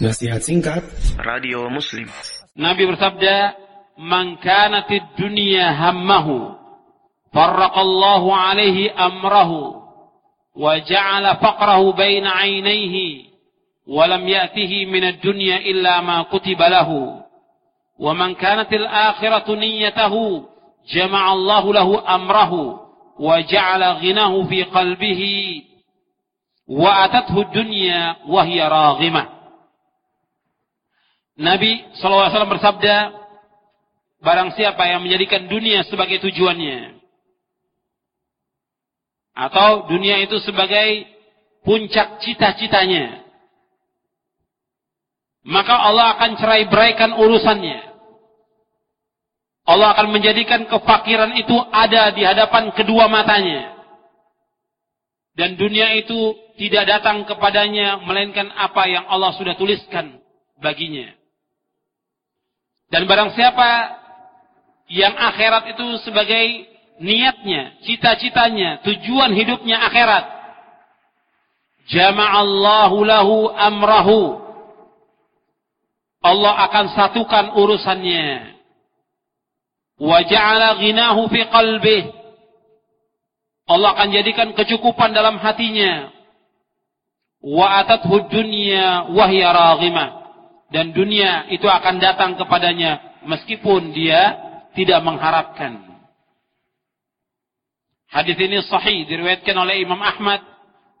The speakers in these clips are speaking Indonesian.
Nasihat singkat Radio Muslim. Nabi bersabda, "Man kanatid dunya hammahu, farraqallahu alaihi amrahu, wa ja'ala faqrahu baina 'ainayhi, wa lam ya'tihi min ad-dunya illa ma kutiba lahu. Wa man kanatil akhiratu niyyatahu, jama'a Allah lahu amrahu, wa ja'ala ghinahu fi qalbihi, wa atathu ad-dunya wa hiya raghimah." Nabi SAW bersabda, barang siapa yang menjadikan dunia sebagai tujuannya, atau dunia itu sebagai puncak cita-citanya, maka Allah akan cerai beraikan urusannya. Allah akan menjadikan kefakiran itu ada di hadapan kedua matanya. Dan dunia itu tidak datang kepadanya melainkan apa yang Allah sudah tuliskan baginya. Dan barang siapa yang akhirat itu sebagai niatnya, cita-citanya, tujuan hidupnya akhirat. Jama'allahu lahu amrahu. Allah akan satukan urusannya. Wa ja'ala ghinahu fi qalbih. Allah akan jadikan kecukupan dalam hatinya. Wa atathu dunya wa hiya raghimah dan dunia itu akan datang kepadanya meskipun dia tidak mengharapkan. Hadis ini sahih diriwayatkan oleh Imam Ahmad,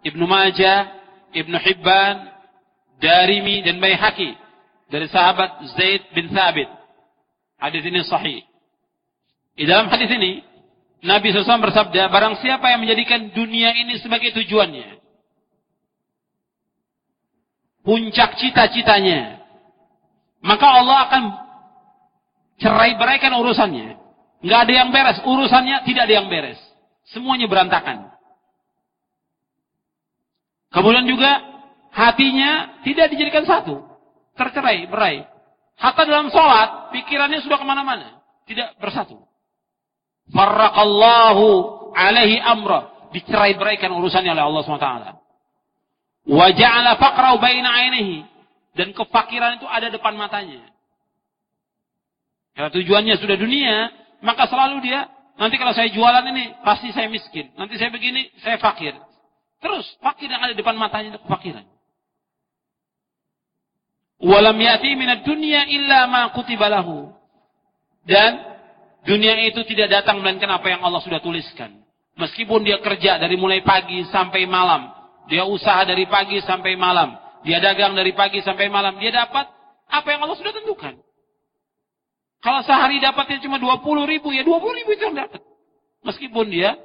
Ibnu Majah, Ibnu Hibban, Darimi dan Baihaqi dari sahabat Zaid bin Thabit. Hadis ini sahih. Di dalam hadis ini Nabi SAW bersabda, barang siapa yang menjadikan dunia ini sebagai tujuannya, puncak cita-citanya, maka Allah akan cerai beraikan urusannya. Nggak ada yang beres, urusannya tidak ada yang beres. Semuanya berantakan. Kemudian juga hatinya tidak dijadikan satu. Tercerai, berai. Hatta dalam sholat, pikirannya sudah ke mana-mana. Tidak bersatu. Farraqallahu alaihi amra. Dicerai beraikan urusannya oleh Allah SWT. Wa ja'ala faqrau baina dan kefakiran itu ada depan matanya. Karena tujuannya sudah dunia, maka selalu dia, nanti kalau saya jualan ini, pasti saya miskin. Nanti saya begini, saya fakir. Terus, fakir yang ada depan matanya itu kefakiran. Walam yati minat dunia illa ma kutibalahu. Dan dunia itu tidak datang melainkan apa yang Allah sudah tuliskan. Meskipun dia kerja dari mulai pagi sampai malam. Dia usaha dari pagi sampai malam dia dagang dari pagi sampai malam, dia dapat apa yang Allah sudah tentukan. Kalau sehari dapatnya cuma 20 ribu, ya 20 ribu itu yang dapat. Meskipun dia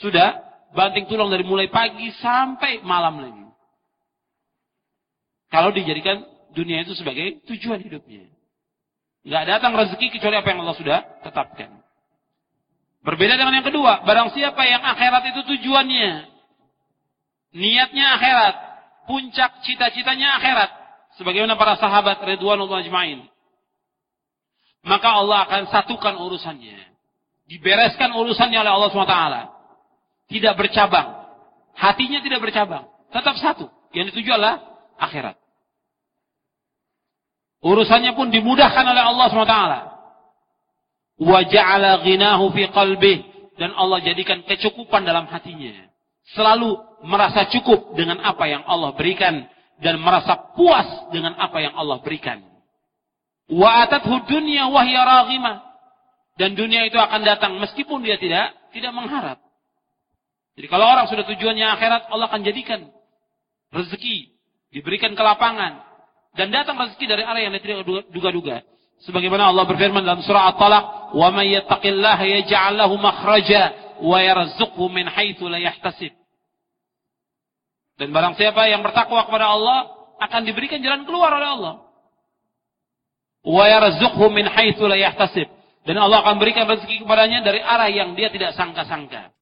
sudah banting tulang dari mulai pagi sampai malam lagi. Kalau dijadikan dunia itu sebagai tujuan hidupnya. Nggak datang rezeki kecuali apa yang Allah sudah tetapkan. Berbeda dengan yang kedua, barang siapa yang akhirat itu tujuannya. Niatnya akhirat puncak cita-citanya akhirat. Sebagaimana para sahabat ridwanullah ajmain. Maka Allah akan satukan urusannya. Dibereskan urusannya oleh Allah SWT tidak bercabang. Hatinya tidak bercabang. Tetap satu. Yang dituju adalah akhirat. Urusannya pun dimudahkan oleh Allah SWT wa ja'ala ghinahu fi qalbih dan Allah jadikan kecukupan dalam hatinya. Selalu merasa cukup dengan apa yang Allah berikan dan merasa puas dengan apa yang Allah berikan. Wa atathu dunya wa hiya Dan dunia itu akan datang meskipun dia tidak tidak mengharap. Jadi kalau orang sudah tujuannya akhirat, Allah akan jadikan rezeki, diberikan kelapangan dan datang rezeki dari arah yang tidak duga-duga. Sebagaimana Allah berfirman dalam surah At-Talaq, "Wa may yattaqillaha yaj'al lahu makhraja wa yarzuqhu min haitsu la yahtasib. Dan barang siapa yang bertakwa kepada Allah akan diberikan jalan keluar oleh Allah. Wa yarzuqhu min haitsu la yahtasib. Dan Allah akan berikan rezeki kepadanya dari arah yang dia tidak sangka-sangka.